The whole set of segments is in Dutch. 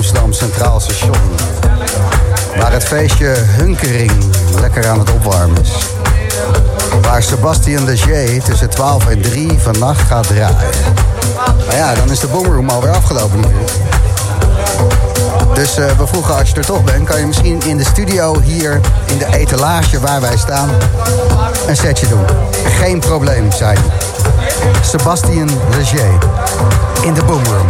Amsterdam Centraal Station. Waar het feestje Hunkering lekker aan het opwarmen is. Waar Sebastian Leger tussen 12 en 3 vannacht gaat draaien. Maar ja, dan is de boomroom alweer afgelopen. Dus uh, we vroegen als je er toch bent, kan je misschien in de studio hier in de etalage waar wij staan een setje doen. Geen probleem, zei. Sebastian Leger in de boomroom.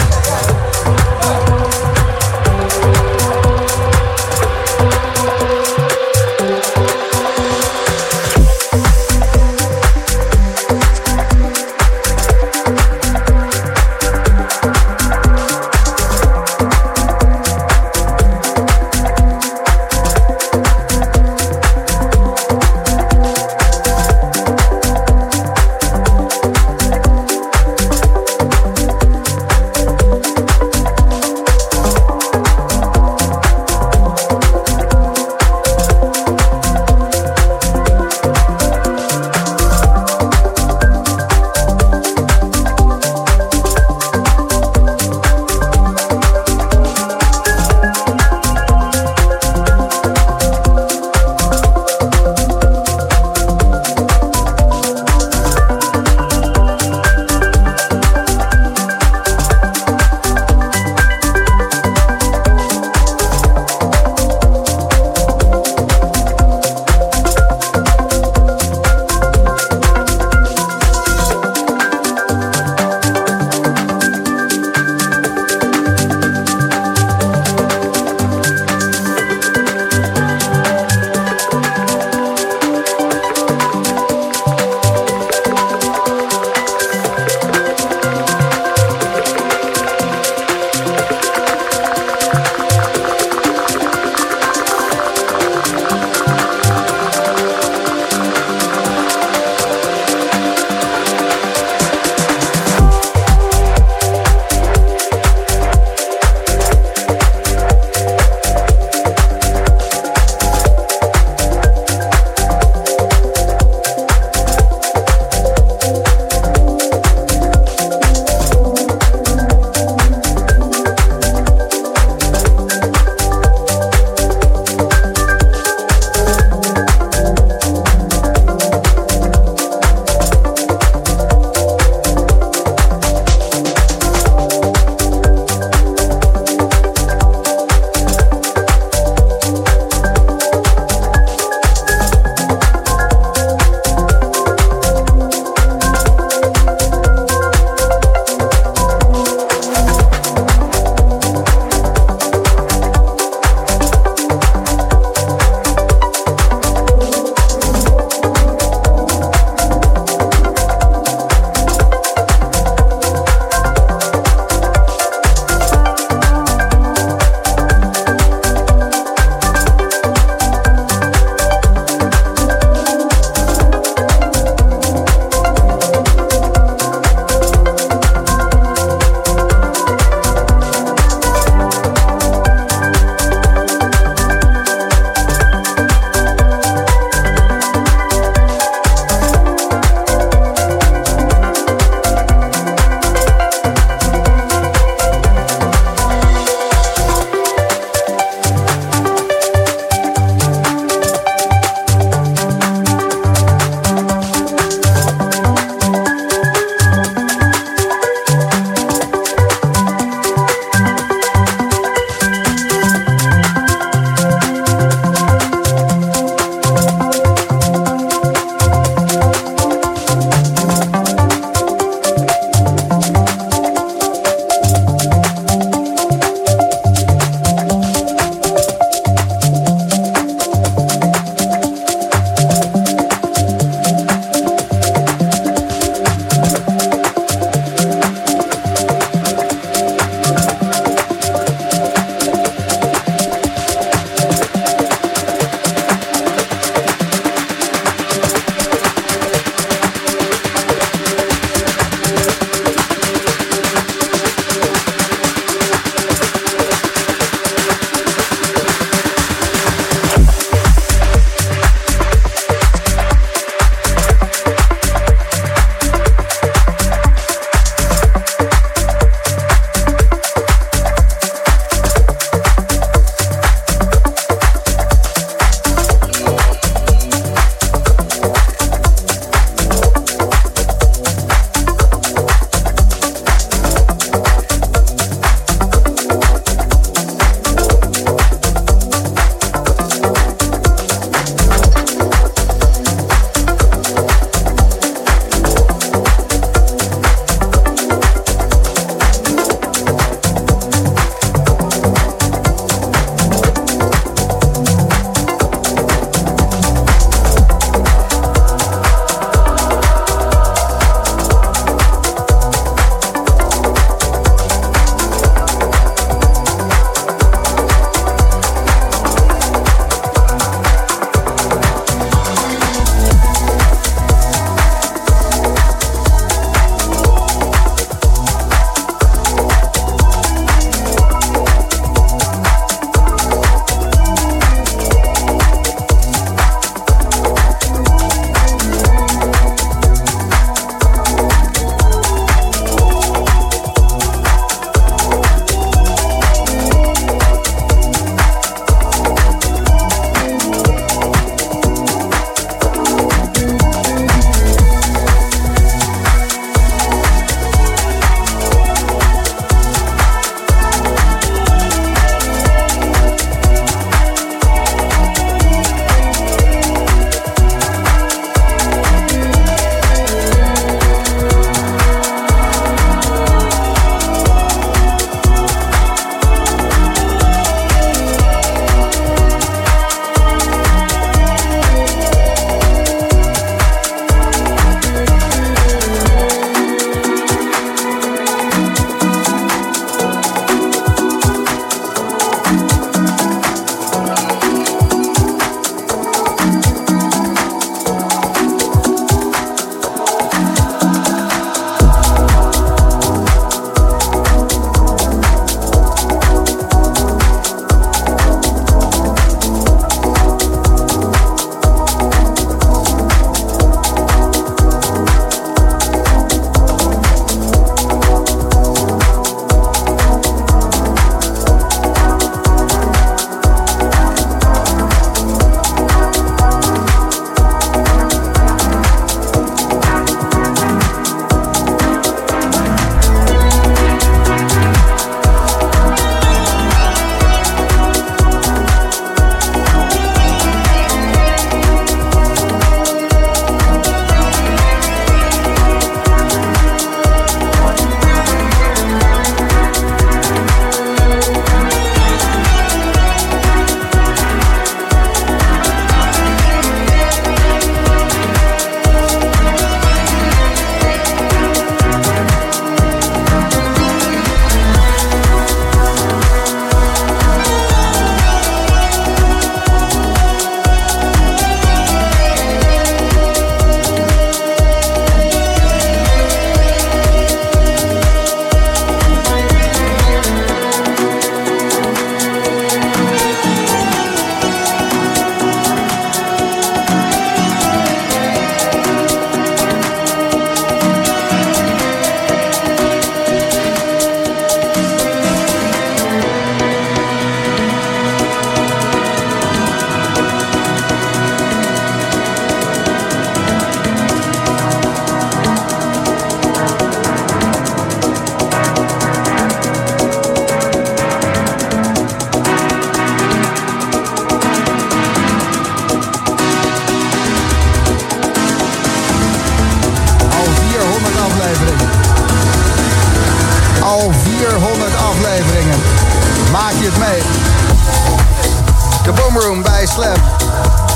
De Boomroom bij Slam.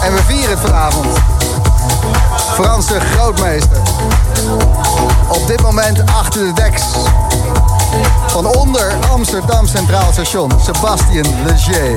En we vieren het vanavond. Franse grootmeester. Op dit moment achter de deks. Van onder Amsterdam Centraal Station. Sebastien Leger.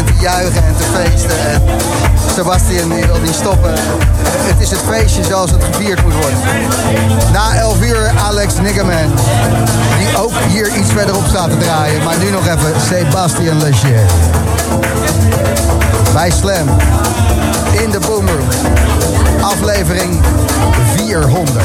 En te juichen en te feesten. En Sebastian wil niet stoppen. Het is het feestje zoals het gevierd moet worden. Na 11 uur Alex Niggerman, die ook hier iets verderop staat te draaien. Maar nu nog even Sebastian Leger. Bij Slam. In de Boomroom. Aflevering 400.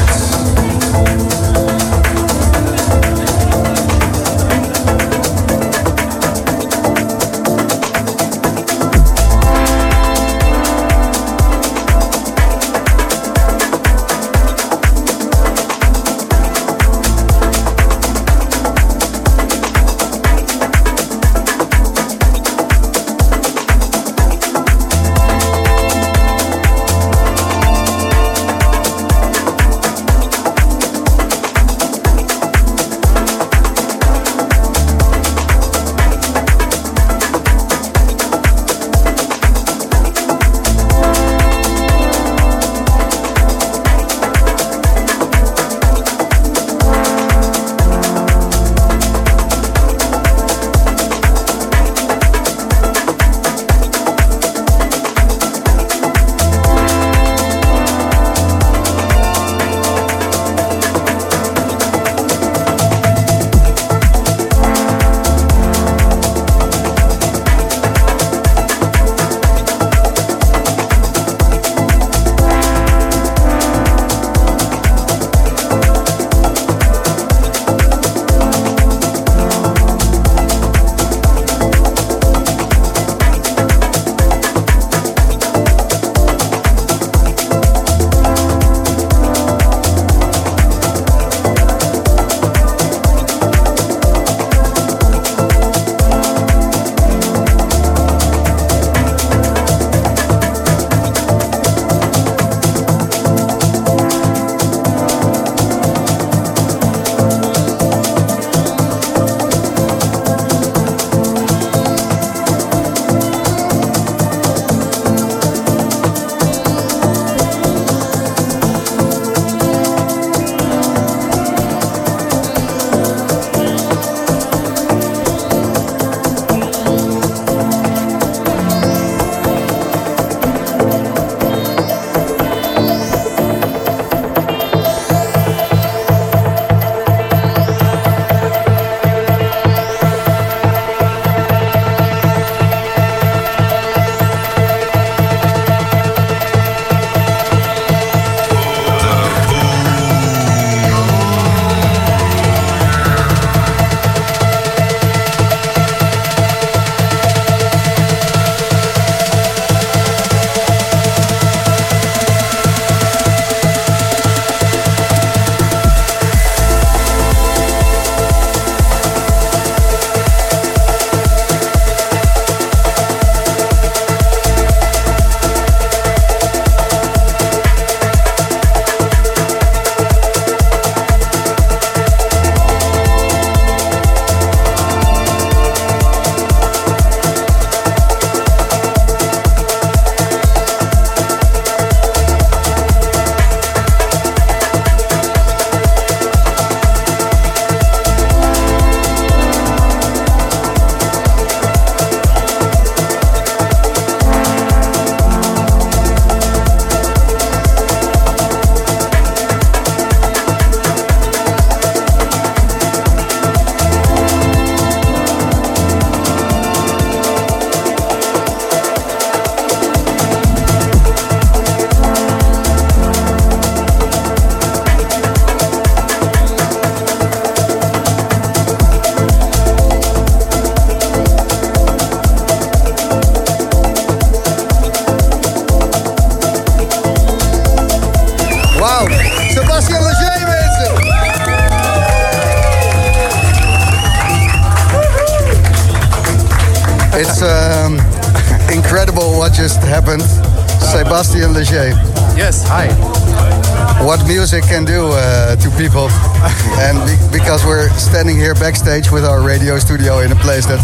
We're standing here backstage with our radio studio in a place that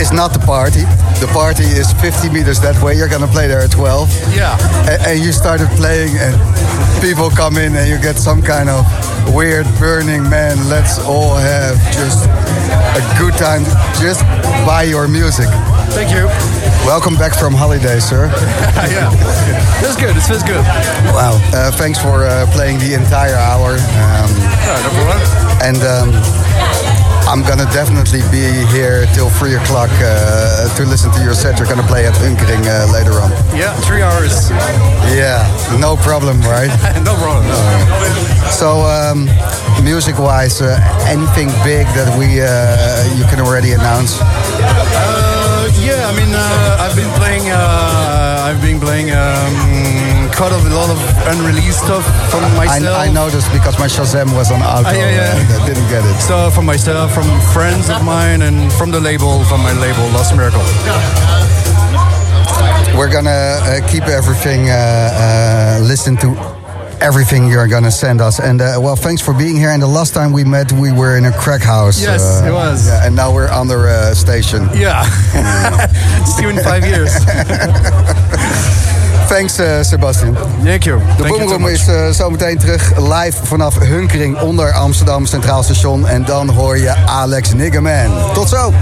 is not the party. The party is 50 meters that way. You're gonna play there at 12. Yeah. And, and you started playing, and people come in, and you get some kind of weird Burning Man. Let's all have just a good time just by your music. Thank you. Welcome back from holiday, sir. yeah, that's good. It feels good. Wow. Uh, thanks for uh, playing the entire hour. Um, no problem. And um, I'm gonna definitely be here till three o'clock uh, to listen to your set. You're gonna play at Hunkering uh, later on. Yeah, three hours. Yeah, no problem, right? no problem. No. So, um, music-wise, uh, anything big that we uh, you can already announce? Uh, I mean, uh, I've been playing. Uh, I've been playing um, quite a lot of unreleased stuff from myself. I, I noticed because my Shazam was on auto. Ah, yeah, yeah. I didn't get it. So from myself, from friends of mine, and from the label, from my label, Lost Miracle. We're gonna uh, keep everything, uh, uh, listen to everything you're gonna send us. And uh, well, thanks for being here. And the last time we met, we were in a crack house. Yes, uh, it was. Yeah, and now we're under a station. Yeah. See you in five years. Thanks, uh, Sebastian. Thank you. De Boomroom is uh, zometeen terug live vanaf Hunkering onder Amsterdam Centraal Station. En dan hoor je Alex Niggerman. Tot zo!